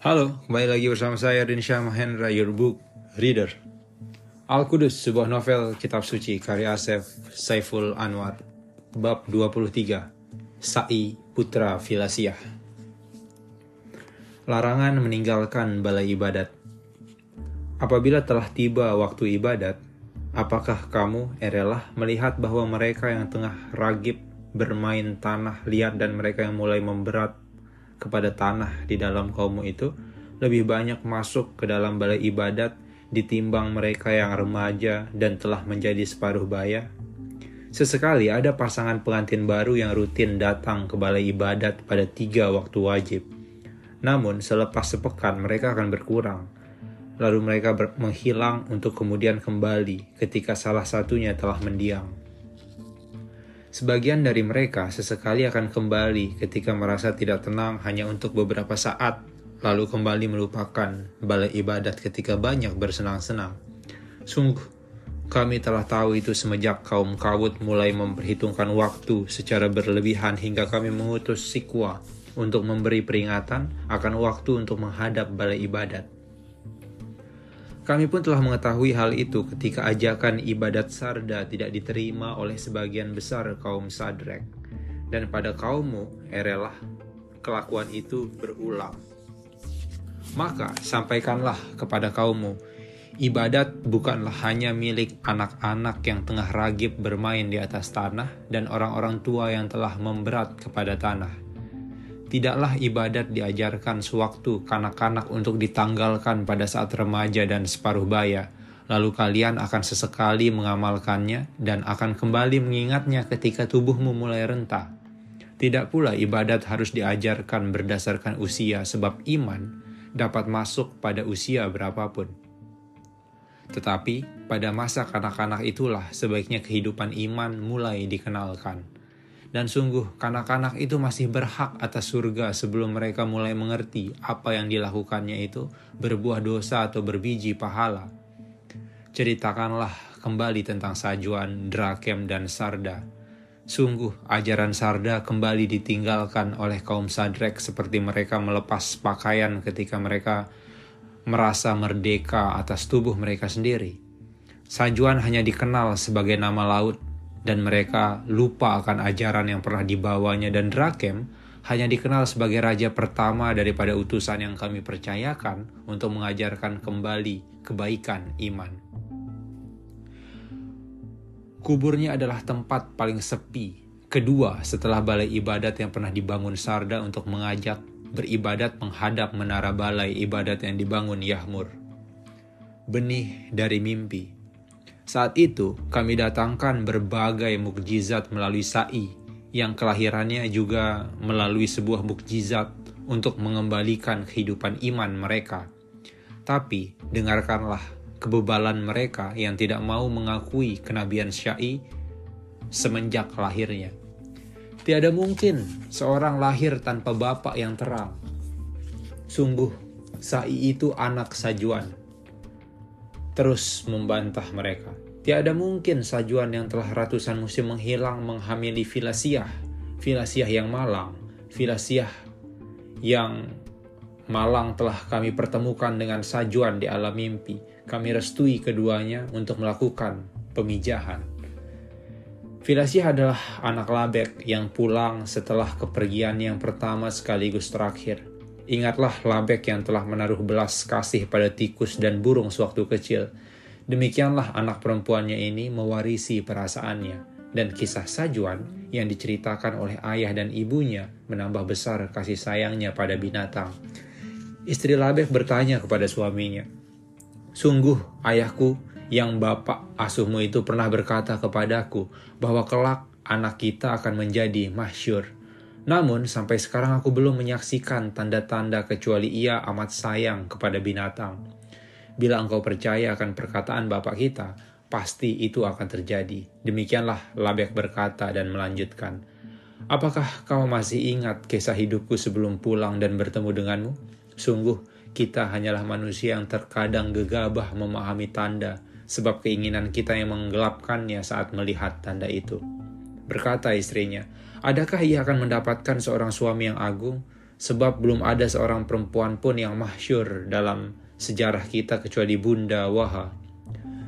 Halo, kembali lagi bersama saya Rinsya Mahendra, your book reader. Al-Qudus, sebuah novel kitab suci karya Asef Saiful Anwar. Bab 23, Sa'i Putra Filasiah. Larangan meninggalkan balai ibadat. Apabila telah tiba waktu ibadat, apakah kamu erelah melihat bahwa mereka yang tengah ragib bermain tanah liat dan mereka yang mulai memberat kepada tanah di dalam kaummu itu lebih banyak masuk ke dalam balai ibadat ditimbang mereka yang remaja dan telah menjadi separuh baya? Sesekali ada pasangan pengantin baru yang rutin datang ke balai ibadat pada tiga waktu wajib. Namun selepas sepekan mereka akan berkurang. Lalu mereka menghilang untuk kemudian kembali ketika salah satunya telah mendiang. Sebagian dari mereka sesekali akan kembali ketika merasa tidak tenang hanya untuk beberapa saat, lalu kembali melupakan balai ibadat ketika banyak bersenang-senang. Sungguh, kami telah tahu itu semenjak kaum Kawut mulai memperhitungkan waktu secara berlebihan hingga kami mengutus Sikwa untuk memberi peringatan akan waktu untuk menghadap balai ibadat. Kami pun telah mengetahui hal itu ketika ajakan ibadat sarda tidak diterima oleh sebagian besar kaum sadrek. Dan pada kaummu, erelah, kelakuan itu berulang. Maka sampaikanlah kepada kaummu, ibadat bukanlah hanya milik anak-anak yang tengah ragib bermain di atas tanah dan orang-orang tua yang telah memberat kepada tanah Tidaklah ibadat diajarkan sewaktu kanak-kanak untuk ditanggalkan pada saat remaja dan separuh baya, lalu kalian akan sesekali mengamalkannya dan akan kembali mengingatnya ketika tubuhmu mulai rentah. Tidak pula ibadat harus diajarkan berdasarkan usia sebab iman dapat masuk pada usia berapapun. Tetapi pada masa kanak-kanak itulah sebaiknya kehidupan iman mulai dikenalkan dan sungguh, kanak-kanak itu masih berhak atas surga sebelum mereka mulai mengerti apa yang dilakukannya itu berbuah dosa atau berbiji pahala. Ceritakanlah kembali tentang sajuan, drakem, dan sarda. Sungguh, ajaran sarda kembali ditinggalkan oleh kaum sadrek seperti mereka melepas pakaian ketika mereka merasa merdeka atas tubuh mereka sendiri. Sajuan hanya dikenal sebagai nama laut dan mereka lupa akan ajaran yang pernah dibawanya dan Drakem hanya dikenal sebagai raja pertama daripada utusan yang kami percayakan untuk mengajarkan kembali kebaikan iman. Kuburnya adalah tempat paling sepi, kedua setelah balai ibadat yang pernah dibangun Sarda untuk mengajak beribadat menghadap menara balai ibadat yang dibangun Yahmur. Benih dari mimpi saat itu, kami datangkan berbagai mukjizat melalui Sa'i, yang kelahirannya juga melalui sebuah mukjizat untuk mengembalikan kehidupan iman mereka. Tapi, dengarkanlah kebebalan mereka yang tidak mau mengakui kenabian Syai semenjak lahirnya. Tiada mungkin seorang lahir tanpa bapak yang terang. Sungguh, Sa'i itu anak sajuan terus membantah mereka. Tiada mungkin sajuan yang telah ratusan musim menghilang menghamili filasiah, filasiah yang malang, filasiah yang malang telah kami pertemukan dengan sajuan di alam mimpi. Kami restui keduanya untuk melakukan pemijahan. Filasiah adalah anak labek yang pulang setelah kepergian yang pertama sekaligus terakhir. Ingatlah Labek yang telah menaruh belas kasih pada tikus dan burung sewaktu kecil. Demikianlah anak perempuannya ini mewarisi perasaannya. Dan kisah Sajuan yang diceritakan oleh ayah dan ibunya menambah besar kasih sayangnya pada binatang. Istri Labek bertanya kepada suaminya, Sungguh ayahku yang bapak asuhmu itu pernah berkata kepadaku bahwa kelak anak kita akan menjadi masyur namun sampai sekarang aku belum menyaksikan tanda-tanda kecuali ia amat sayang kepada binatang. Bila engkau percaya akan perkataan Bapak kita, pasti itu akan terjadi. Demikianlah Labek berkata dan melanjutkan. Apakah kau masih ingat kisah hidupku sebelum pulang dan bertemu denganmu? Sungguh, kita hanyalah manusia yang terkadang gegabah memahami tanda, sebab keinginan kita yang menggelapkannya saat melihat tanda itu. Berkata istrinya, Adakah ia akan mendapatkan seorang suami yang agung? sebab belum ada seorang perempuan pun yang mahsyur dalam sejarah kita kecuali Bunda Waha.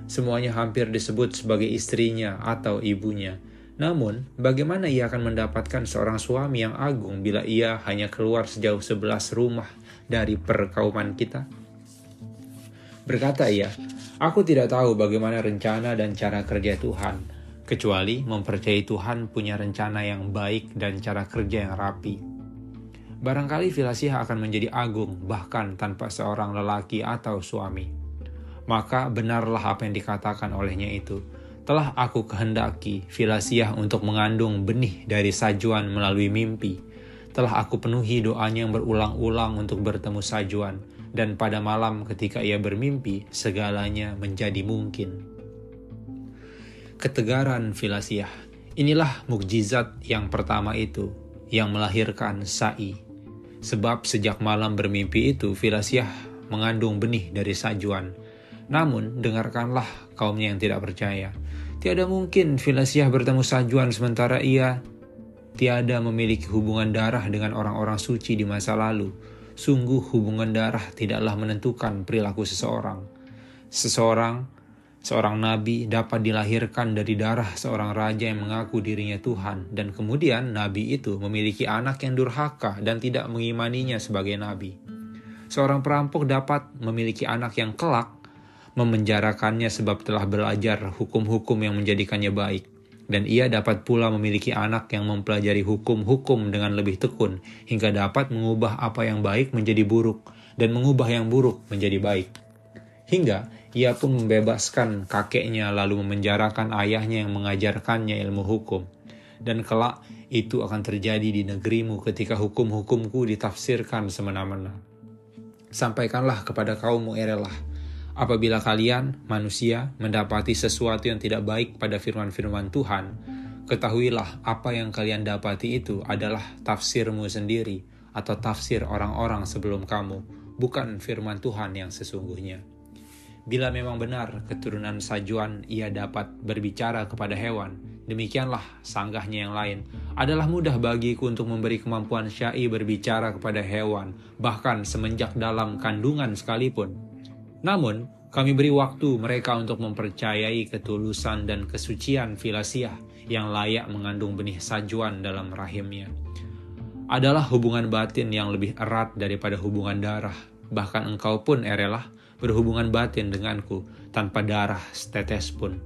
Semuanya hampir disebut sebagai istrinya atau ibunya. Namun, bagaimana ia akan mendapatkan seorang suami yang agung bila ia hanya keluar sejauh sebelas rumah dari perkauman kita? Berkata ia, Aku tidak tahu bagaimana rencana dan cara kerja Tuhan, kecuali mempercayai Tuhan punya rencana yang baik dan cara kerja yang rapi. Barangkali Filasiah akan menjadi agung bahkan tanpa seorang lelaki atau suami. Maka benarlah apa yang dikatakan olehnya itu. Telah aku kehendaki Filasiah untuk mengandung benih dari sajuan melalui mimpi. Telah aku penuhi doanya yang berulang-ulang untuk bertemu sajuan. Dan pada malam ketika ia bermimpi, segalanya menjadi mungkin ketegaran Filasiah. Inilah mukjizat yang pertama itu, yang melahirkan Sa'i. Sebab sejak malam bermimpi itu, Filasiah mengandung benih dari sajuan. Namun, dengarkanlah kaumnya yang tidak percaya. Tiada mungkin Filasiah bertemu sajuan sementara ia tiada memiliki hubungan darah dengan orang-orang suci di masa lalu. Sungguh hubungan darah tidaklah menentukan perilaku seseorang. Seseorang Seorang nabi dapat dilahirkan dari darah seorang raja yang mengaku dirinya Tuhan, dan kemudian nabi itu memiliki anak yang durhaka dan tidak mengimaninya sebagai nabi. Seorang perampok dapat memiliki anak yang kelak, memenjarakannya sebab telah belajar hukum-hukum yang menjadikannya baik. Dan ia dapat pula memiliki anak yang mempelajari hukum-hukum dengan lebih tekun, hingga dapat mengubah apa yang baik menjadi buruk, dan mengubah yang buruk menjadi baik. Hingga ia pun membebaskan kakeknya lalu memenjarakan ayahnya yang mengajarkannya ilmu hukum. Dan kelak itu akan terjadi di negerimu ketika hukum-hukumku ditafsirkan semena-mena. Sampaikanlah kepada kaummu erelah, apabila kalian, manusia, mendapati sesuatu yang tidak baik pada firman-firman Tuhan, ketahuilah apa yang kalian dapati itu adalah tafsirmu sendiri atau tafsir orang-orang sebelum kamu, bukan firman Tuhan yang sesungguhnya. Bila memang benar keturunan sajuan ia dapat berbicara kepada hewan, demikianlah sanggahnya yang lain. Adalah mudah bagiku untuk memberi kemampuan syai berbicara kepada hewan, bahkan semenjak dalam kandungan sekalipun. Namun, kami beri waktu mereka untuk mempercayai ketulusan dan kesucian filasiah yang layak mengandung benih sajuan dalam rahimnya. Adalah hubungan batin yang lebih erat daripada hubungan darah. Bahkan engkau pun erelah berhubungan batin denganku tanpa darah setetes pun.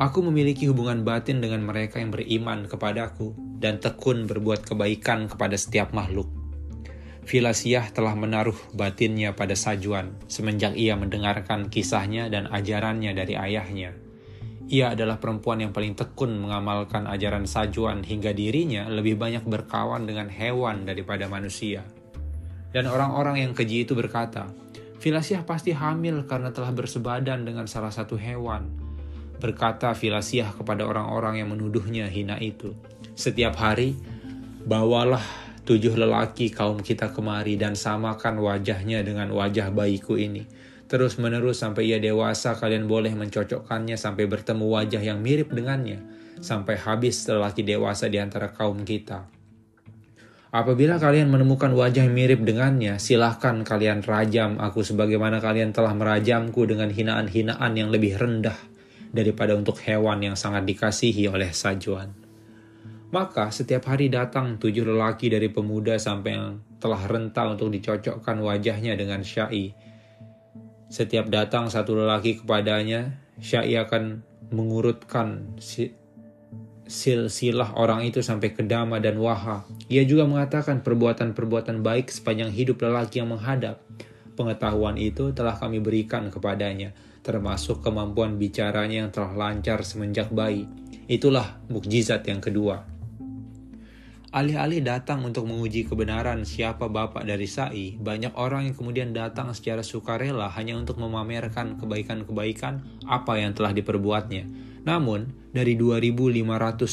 Aku memiliki hubungan batin dengan mereka yang beriman kepadaku dan tekun berbuat kebaikan kepada setiap makhluk. Filasiah telah menaruh batinnya pada Sajuan semenjak ia mendengarkan kisahnya dan ajarannya dari ayahnya. Ia adalah perempuan yang paling tekun mengamalkan ajaran Sajuan hingga dirinya lebih banyak berkawan dengan hewan daripada manusia. Dan orang-orang yang keji itu berkata, Filasiah pasti hamil karena telah bersebadan dengan salah satu hewan. Berkata Filasiah kepada orang-orang yang menuduhnya hina itu. Setiap hari, bawalah tujuh lelaki kaum kita kemari dan samakan wajahnya dengan wajah bayiku ini. Terus menerus sampai ia dewasa kalian boleh mencocokkannya sampai bertemu wajah yang mirip dengannya. Sampai habis lelaki dewasa di antara kaum kita Apabila kalian menemukan wajah mirip dengannya, silahkan kalian rajam aku sebagaimana kalian telah merajamku dengan hinaan-hinaan yang lebih rendah daripada untuk hewan yang sangat dikasihi oleh sajuan. Maka setiap hari datang tujuh lelaki dari pemuda sampai yang telah renta untuk dicocokkan wajahnya dengan Syai. Setiap datang satu lelaki kepadanya, Syai akan mengurutkan silsilah orang itu sampai ke Dama dan Waha. Ia juga mengatakan perbuatan-perbuatan baik sepanjang hidup lelaki yang menghadap. Pengetahuan itu telah kami berikan kepadanya, termasuk kemampuan bicaranya yang telah lancar semenjak bayi. Itulah mukjizat yang kedua. Alih-alih datang untuk menguji kebenaran siapa bapak dari Sa'i, banyak orang yang kemudian datang secara sukarela hanya untuk memamerkan kebaikan-kebaikan apa yang telah diperbuatnya namun, dari 2.555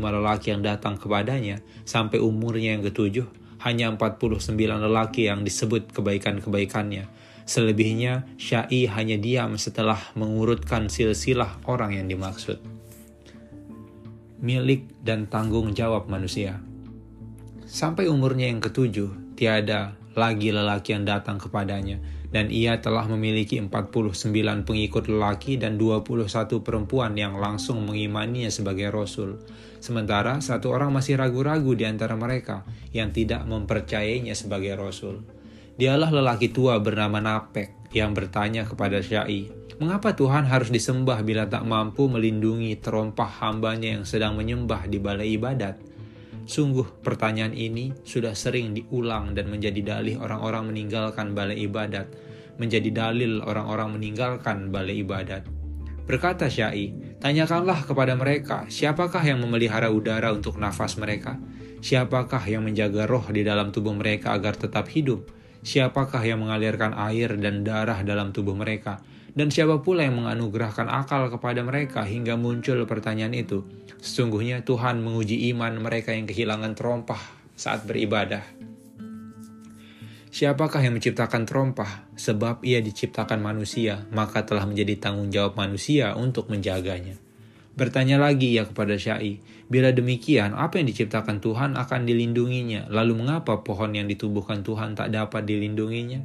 lelaki yang datang kepadanya, sampai umurnya yang ketujuh, hanya 49 lelaki yang disebut kebaikan-kebaikannya. Selebihnya, Syai hanya diam setelah mengurutkan silsilah orang yang dimaksud. Milik dan tanggung jawab manusia Sampai umurnya yang ketujuh, tiada lagi lelaki yang datang kepadanya, dan ia telah memiliki 49 pengikut lelaki dan 21 perempuan yang langsung mengimaninya sebagai rasul. Sementara satu orang masih ragu-ragu di antara mereka yang tidak mempercayainya sebagai rasul. Dialah lelaki tua bernama Napek yang bertanya kepada Syai, Mengapa Tuhan harus disembah bila tak mampu melindungi terompah hambanya yang sedang menyembah di balai ibadat? Sungguh pertanyaan ini sudah sering diulang dan menjadi dalih orang-orang meninggalkan balai ibadat, menjadi dalil orang-orang meninggalkan balai ibadat. Berkata Syai, tanyakanlah kepada mereka, siapakah yang memelihara udara untuk nafas mereka? Siapakah yang menjaga roh di dalam tubuh mereka agar tetap hidup? Siapakah yang mengalirkan air dan darah dalam tubuh mereka? Dan siapa pula yang menganugerahkan akal kepada mereka hingga muncul pertanyaan itu? Sesungguhnya Tuhan menguji iman mereka yang kehilangan terompah saat beribadah. Siapakah yang menciptakan terompah? Sebab ia diciptakan manusia, maka telah menjadi tanggung jawab manusia untuk menjaganya. Bertanya lagi ya kepada Syai, bila demikian apa yang diciptakan Tuhan akan dilindunginya, lalu mengapa pohon yang ditubuhkan Tuhan tak dapat dilindunginya?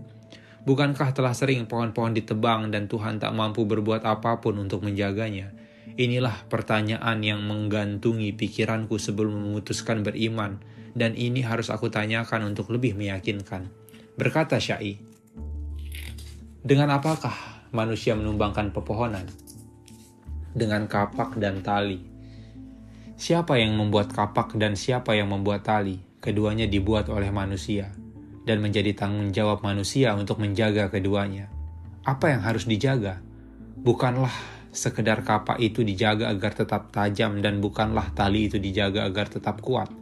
Bukankah telah sering pohon-pohon ditebang dan Tuhan tak mampu berbuat apa pun untuk menjaganya? Inilah pertanyaan yang menggantungi pikiranku sebelum memutuskan beriman, dan ini harus aku tanyakan untuk lebih meyakinkan. Berkata Syai, Dengan apakah manusia menumbangkan pepohonan? Dengan kapak dan tali. Siapa yang membuat kapak dan siapa yang membuat tali? Keduanya dibuat oleh manusia dan menjadi tanggung jawab manusia untuk menjaga keduanya. Apa yang harus dijaga? Bukanlah sekedar kapak itu dijaga agar tetap tajam dan bukanlah tali itu dijaga agar tetap kuat.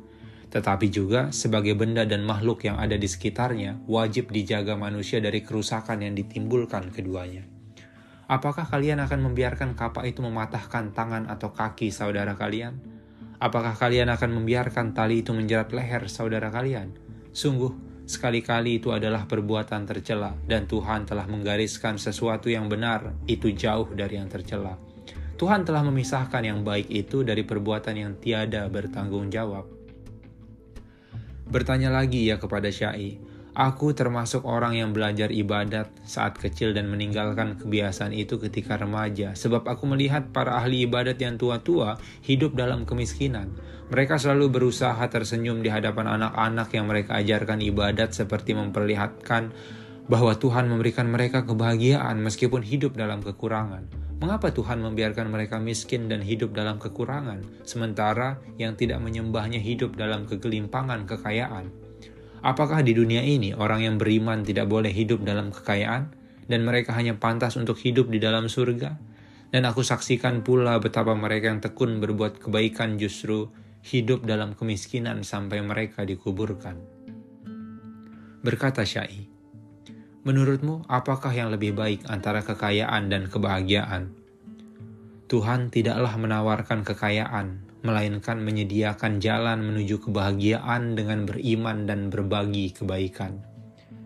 Tetapi juga sebagai benda dan makhluk yang ada di sekitarnya wajib dijaga manusia dari kerusakan yang ditimbulkan keduanya. Apakah kalian akan membiarkan kapak itu mematahkan tangan atau kaki saudara kalian? Apakah kalian akan membiarkan tali itu menjerat leher saudara kalian? Sungguh, Sekali-kali itu adalah perbuatan tercela, dan Tuhan telah menggariskan sesuatu yang benar, itu jauh dari yang tercela. Tuhan telah memisahkan yang baik itu dari perbuatan yang tiada bertanggung jawab. Bertanya lagi ya kepada Syai, Aku termasuk orang yang belajar ibadat saat kecil dan meninggalkan kebiasaan itu ketika remaja, sebab aku melihat para ahli ibadat yang tua-tua hidup dalam kemiskinan. Mereka selalu berusaha tersenyum di hadapan anak-anak yang mereka ajarkan ibadat, seperti memperlihatkan bahwa Tuhan memberikan mereka kebahagiaan meskipun hidup dalam kekurangan. Mengapa Tuhan membiarkan mereka miskin dan hidup dalam kekurangan, sementara yang tidak menyembahnya hidup dalam kegelimpangan kekayaan? Apakah di dunia ini orang yang beriman tidak boleh hidup dalam kekayaan dan mereka hanya pantas untuk hidup di dalam surga? Dan aku saksikan pula betapa mereka yang tekun berbuat kebaikan justru hidup dalam kemiskinan sampai mereka dikuburkan. Berkata Syai, Menurutmu apakah yang lebih baik antara kekayaan dan kebahagiaan? Tuhan tidaklah menawarkan kekayaan, melainkan menyediakan jalan menuju kebahagiaan dengan beriman dan berbagi kebaikan.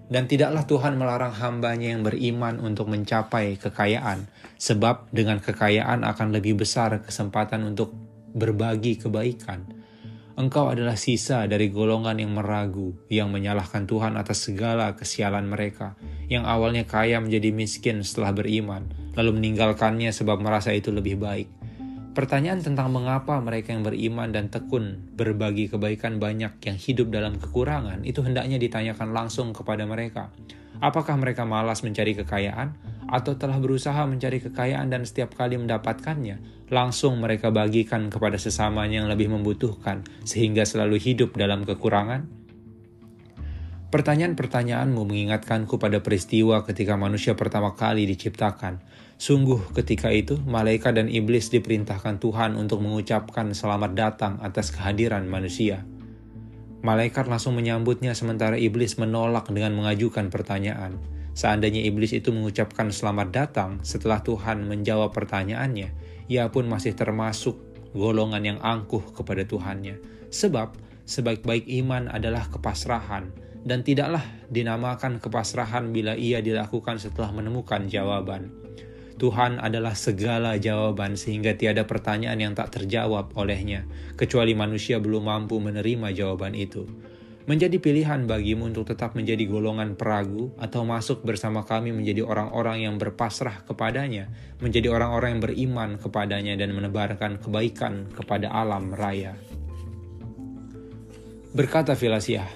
Dan tidaklah Tuhan melarang hambanya yang beriman untuk mencapai kekayaan, sebab dengan kekayaan akan lebih besar kesempatan untuk berbagi kebaikan. Engkau adalah sisa dari golongan yang meragu, yang menyalahkan Tuhan atas segala kesialan mereka, yang awalnya kaya menjadi miskin setelah beriman, lalu meninggalkannya sebab merasa itu lebih baik Pertanyaan tentang mengapa mereka yang beriman dan tekun berbagi kebaikan banyak yang hidup dalam kekurangan itu hendaknya ditanyakan langsung kepada mereka. Apakah mereka malas mencari kekayaan atau telah berusaha mencari kekayaan dan setiap kali mendapatkannya langsung mereka bagikan kepada sesamanya yang lebih membutuhkan sehingga selalu hidup dalam kekurangan? Pertanyaan-pertanyaanmu mengingatkanku pada peristiwa ketika manusia pertama kali diciptakan Sungguh ketika itu malaikat dan iblis diperintahkan Tuhan untuk mengucapkan selamat datang atas kehadiran manusia. Malaikat langsung menyambutnya sementara iblis menolak dengan mengajukan pertanyaan. Seandainya iblis itu mengucapkan selamat datang setelah Tuhan menjawab pertanyaannya, ia pun masih termasuk golongan yang angkuh kepada Tuhannya. Sebab sebaik-baik iman adalah kepasrahan, dan tidaklah dinamakan kepasrahan bila ia dilakukan setelah menemukan jawaban. Tuhan adalah segala jawaban sehingga tiada pertanyaan yang tak terjawab olehnya, kecuali manusia belum mampu menerima jawaban itu. Menjadi pilihan bagimu untuk tetap menjadi golongan peragu atau masuk bersama kami menjadi orang-orang yang berpasrah kepadanya, menjadi orang-orang yang beriman kepadanya dan menebarkan kebaikan kepada alam raya. Berkata Filasiah,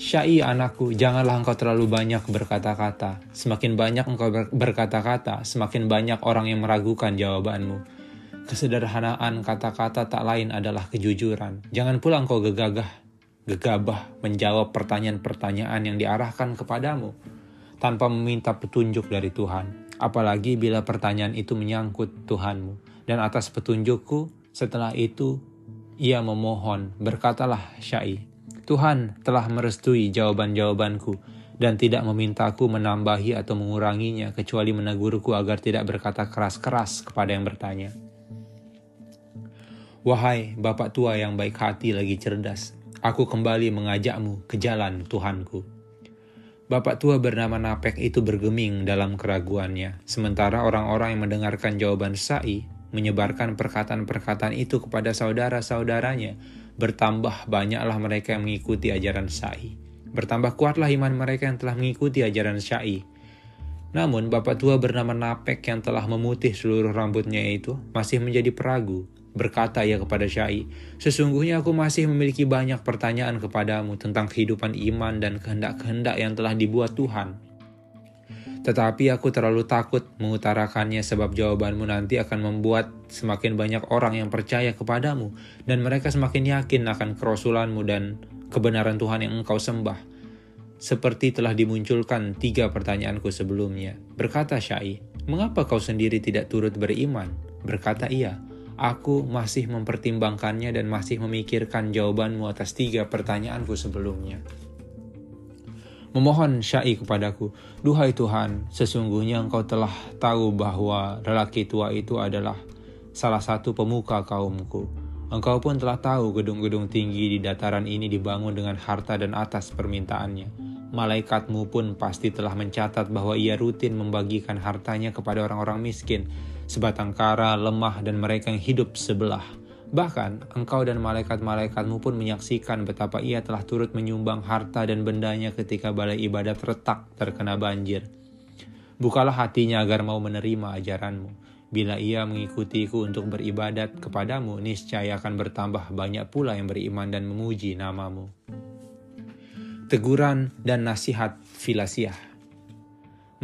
Syai anakku, janganlah engkau terlalu banyak berkata-kata. Semakin banyak engkau berkata-kata, semakin banyak orang yang meragukan jawabanmu. Kesederhanaan kata-kata tak lain adalah kejujuran. Jangan pula engkau gegagah gegabah menjawab pertanyaan-pertanyaan yang diarahkan kepadamu tanpa meminta petunjuk dari Tuhan. Apalagi bila pertanyaan itu menyangkut Tuhanmu. Dan atas petunjukku, setelah itu ia memohon, berkatalah Syai, Tuhan telah merestui jawaban-jawabanku dan tidak memintaku menambahi atau menguranginya kecuali menegurku agar tidak berkata keras-keras kepada yang bertanya. Wahai Bapak tua yang baik hati lagi cerdas, aku kembali mengajakmu ke jalan Tuhanku. Bapak tua bernama Napek itu bergeming dalam keraguannya, sementara orang-orang yang mendengarkan jawaban Sa'i menyebarkan perkataan-perkataan itu kepada saudara-saudaranya. Bertambah banyaklah mereka yang mengikuti ajaran Sa'i. Bertambah kuatlah iman mereka yang telah mengikuti ajaran Sa'i. Namun bapak tua bernama Napek yang telah memutih seluruh rambutnya itu masih menjadi peragu Berkata ia kepada Syai, Sesungguhnya aku masih memiliki banyak pertanyaan kepadamu tentang kehidupan iman dan kehendak-kehendak yang telah dibuat Tuhan. Tetapi aku terlalu takut mengutarakannya sebab jawabanmu nanti akan membuat semakin banyak orang yang percaya kepadamu dan mereka semakin yakin akan kerasulanmu dan kebenaran Tuhan yang engkau sembah. Seperti telah dimunculkan tiga pertanyaanku sebelumnya. Berkata Syai, mengapa kau sendiri tidak turut beriman? Berkata ia, Aku masih mempertimbangkannya dan masih memikirkan jawabanmu atas tiga pertanyaanku sebelumnya. Memohon Syai kepadaku, Duhai Tuhan, sesungguhnya engkau telah tahu bahwa lelaki tua itu adalah salah satu pemuka kaumku. Engkau pun telah tahu gedung-gedung tinggi di dataran ini dibangun dengan harta dan atas permintaannya. Malaikatmu pun pasti telah mencatat bahwa ia rutin membagikan hartanya kepada orang-orang miskin sebatang kara, lemah, dan mereka yang hidup sebelah. Bahkan, engkau dan malaikat-malaikatmu pun menyaksikan betapa ia telah turut menyumbang harta dan bendanya ketika balai ibadat retak terkena banjir. Bukalah hatinya agar mau menerima ajaranmu. Bila ia mengikutiku untuk beribadat kepadamu, niscaya akan bertambah banyak pula yang beriman dan memuji namamu. Teguran dan nasihat Filasiah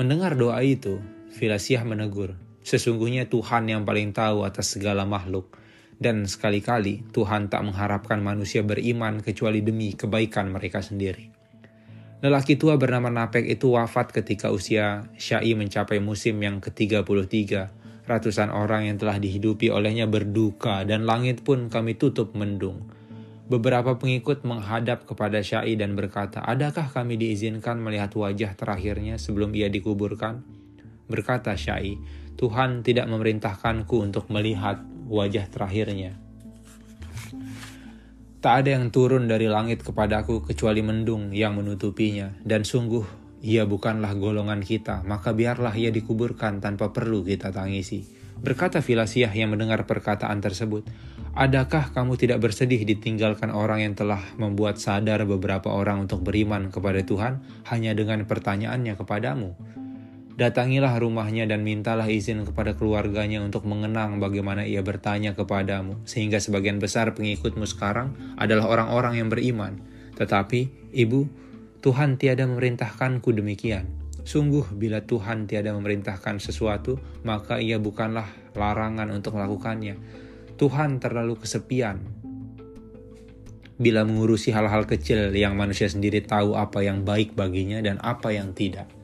Mendengar doa itu, Filasiah menegur, Sesungguhnya Tuhan yang paling tahu atas segala makhluk, dan sekali-kali Tuhan tak mengharapkan manusia beriman kecuali demi kebaikan mereka sendiri. Lelaki tua bernama Napek itu wafat ketika usia Syai mencapai musim yang ke-33. Ratusan orang yang telah dihidupi olehnya berduka dan langit pun kami tutup mendung. Beberapa pengikut menghadap kepada Syai dan berkata, Adakah kami diizinkan melihat wajah terakhirnya sebelum ia dikuburkan? Berkata Syai, Tuhan tidak memerintahkanku untuk melihat wajah terakhirnya. Tak ada yang turun dari langit kepadaku kecuali mendung yang menutupinya, dan sungguh ia bukanlah golongan kita, maka biarlah ia dikuburkan tanpa perlu kita tangisi. Berkata Filasiah yang mendengar perkataan tersebut, Adakah kamu tidak bersedih ditinggalkan orang yang telah membuat sadar beberapa orang untuk beriman kepada Tuhan hanya dengan pertanyaannya kepadamu? Datangilah rumahnya dan mintalah izin kepada keluarganya untuk mengenang bagaimana ia bertanya kepadamu, sehingga sebagian besar pengikutmu sekarang adalah orang-orang yang beriman. Tetapi, ibu, Tuhan tiada memerintahkanku demikian. Sungguh, bila Tuhan tiada memerintahkan sesuatu, maka ia bukanlah larangan untuk melakukannya. Tuhan terlalu kesepian bila mengurusi hal-hal kecil yang manusia sendiri tahu apa yang baik baginya dan apa yang tidak.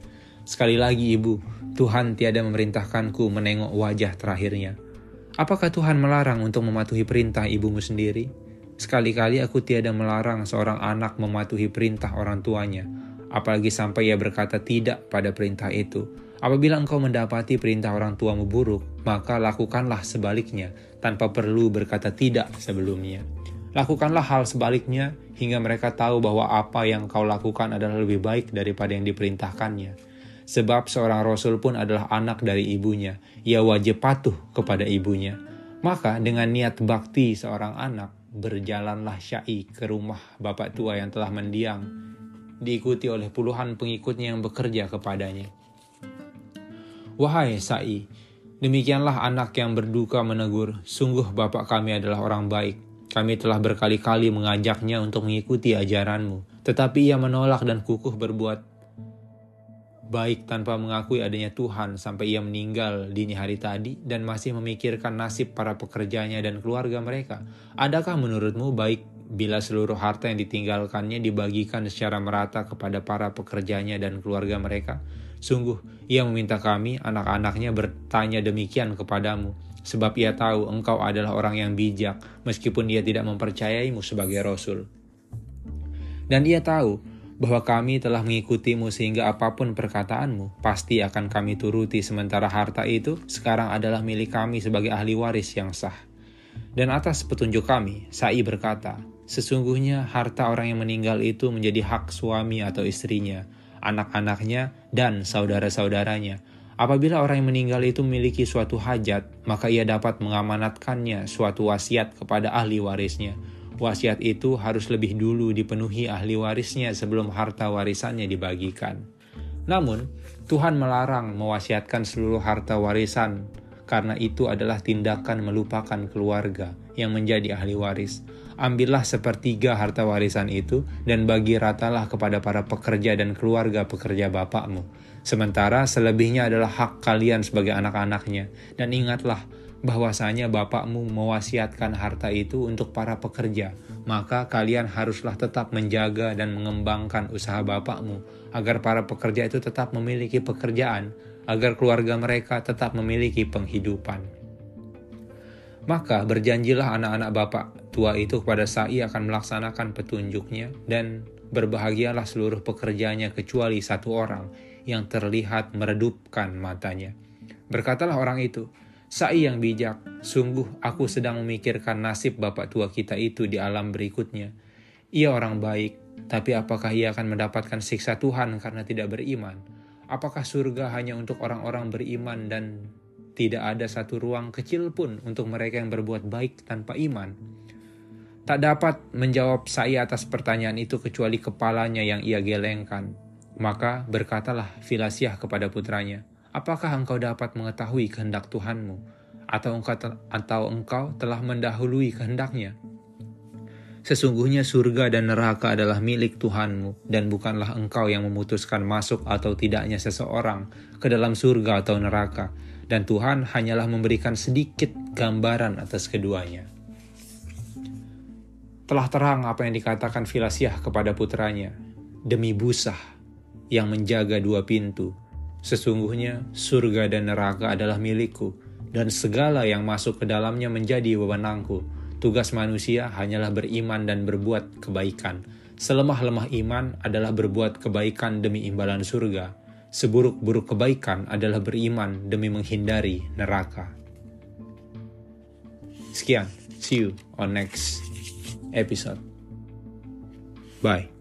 Sekali lagi ibu, Tuhan tiada memerintahkanku menengok wajah terakhirnya. Apakah Tuhan melarang untuk mematuhi perintah ibumu sendiri? Sekali-kali aku tiada melarang seorang anak mematuhi perintah orang tuanya, apalagi sampai ia berkata tidak pada perintah itu. Apabila engkau mendapati perintah orang tuamu buruk, maka lakukanlah sebaliknya, tanpa perlu berkata tidak sebelumnya. Lakukanlah hal sebaliknya hingga mereka tahu bahwa apa yang kau lakukan adalah lebih baik daripada yang diperintahkannya Sebab seorang rasul pun adalah anak dari ibunya. Ia wajib patuh kepada ibunya. Maka dengan niat bakti seorang anak, berjalanlah Syai ke rumah bapak tua yang telah mendiang, diikuti oleh puluhan pengikutnya yang bekerja kepadanya. Wahai Sai, demikianlah anak yang berduka menegur, sungguh bapak kami adalah orang baik. Kami telah berkali-kali mengajaknya untuk mengikuti ajaranmu, tetapi ia menolak dan kukuh berbuat baik tanpa mengakui adanya Tuhan sampai ia meninggal dini hari tadi dan masih memikirkan nasib para pekerjanya dan keluarga mereka. Adakah menurutmu baik bila seluruh harta yang ditinggalkannya dibagikan secara merata kepada para pekerjanya dan keluarga mereka? Sungguh, ia meminta kami, anak-anaknya bertanya demikian kepadamu, sebab ia tahu engkau adalah orang yang bijak, meskipun ia tidak mempercayaimu sebagai rasul. Dan ia tahu bahwa kami telah mengikutimu sehingga apa pun perkataanmu pasti akan kami turuti sementara harta itu sekarang adalah milik kami sebagai ahli waris yang sah. Dan atas petunjuk kami, Sai berkata, sesungguhnya harta orang yang meninggal itu menjadi hak suami atau istrinya, anak-anaknya, dan saudara-saudaranya. Apabila orang yang meninggal itu memiliki suatu hajat, maka ia dapat mengamanatkannya suatu wasiat kepada ahli warisnya wasiat itu harus lebih dulu dipenuhi ahli warisnya sebelum harta warisannya dibagikan. Namun, Tuhan melarang mewasiatkan seluruh harta warisan karena itu adalah tindakan melupakan keluarga yang menjadi ahli waris. Ambillah sepertiga harta warisan itu dan bagi ratalah kepada para pekerja dan keluarga pekerja bapakmu. Sementara selebihnya adalah hak kalian sebagai anak-anaknya. Dan ingatlah, bahwasanya bapakmu mewasiatkan harta itu untuk para pekerja, maka kalian haruslah tetap menjaga dan mengembangkan usaha bapakmu agar para pekerja itu tetap memiliki pekerjaan, agar keluarga mereka tetap memiliki penghidupan. Maka berjanjilah anak-anak bapak tua itu kepada Sa'i akan melaksanakan petunjuknya dan berbahagialah seluruh pekerjanya kecuali satu orang yang terlihat meredupkan matanya. Berkatalah orang itu, Sai yang bijak, sungguh aku sedang memikirkan nasib bapak tua kita itu di alam berikutnya. Ia orang baik, tapi apakah ia akan mendapatkan siksa Tuhan karena tidak beriman? Apakah surga hanya untuk orang-orang beriman dan tidak ada satu ruang kecil pun untuk mereka yang berbuat baik tanpa iman? Tak dapat menjawab saya atas pertanyaan itu kecuali kepalanya yang ia gelengkan. Maka berkatalah Filasiah kepada putranya, Apakah engkau dapat mengetahui kehendak Tuhanmu? Atau engkau, atau engkau telah mendahului kehendaknya? Sesungguhnya surga dan neraka adalah milik Tuhanmu, dan bukanlah engkau yang memutuskan masuk atau tidaknya seseorang ke dalam surga atau neraka, dan Tuhan hanyalah memberikan sedikit gambaran atas keduanya. Telah terang apa yang dikatakan Filasiah kepada putranya, demi busah yang menjaga dua pintu, Sesungguhnya surga dan neraka adalah milikku, dan segala yang masuk ke dalamnya menjadi wewenangku. Tugas manusia hanyalah beriman dan berbuat kebaikan. Selemah-lemah iman adalah berbuat kebaikan demi imbalan surga. Seburuk-buruk kebaikan adalah beriman demi menghindari neraka. Sekian, see you on next episode. Bye.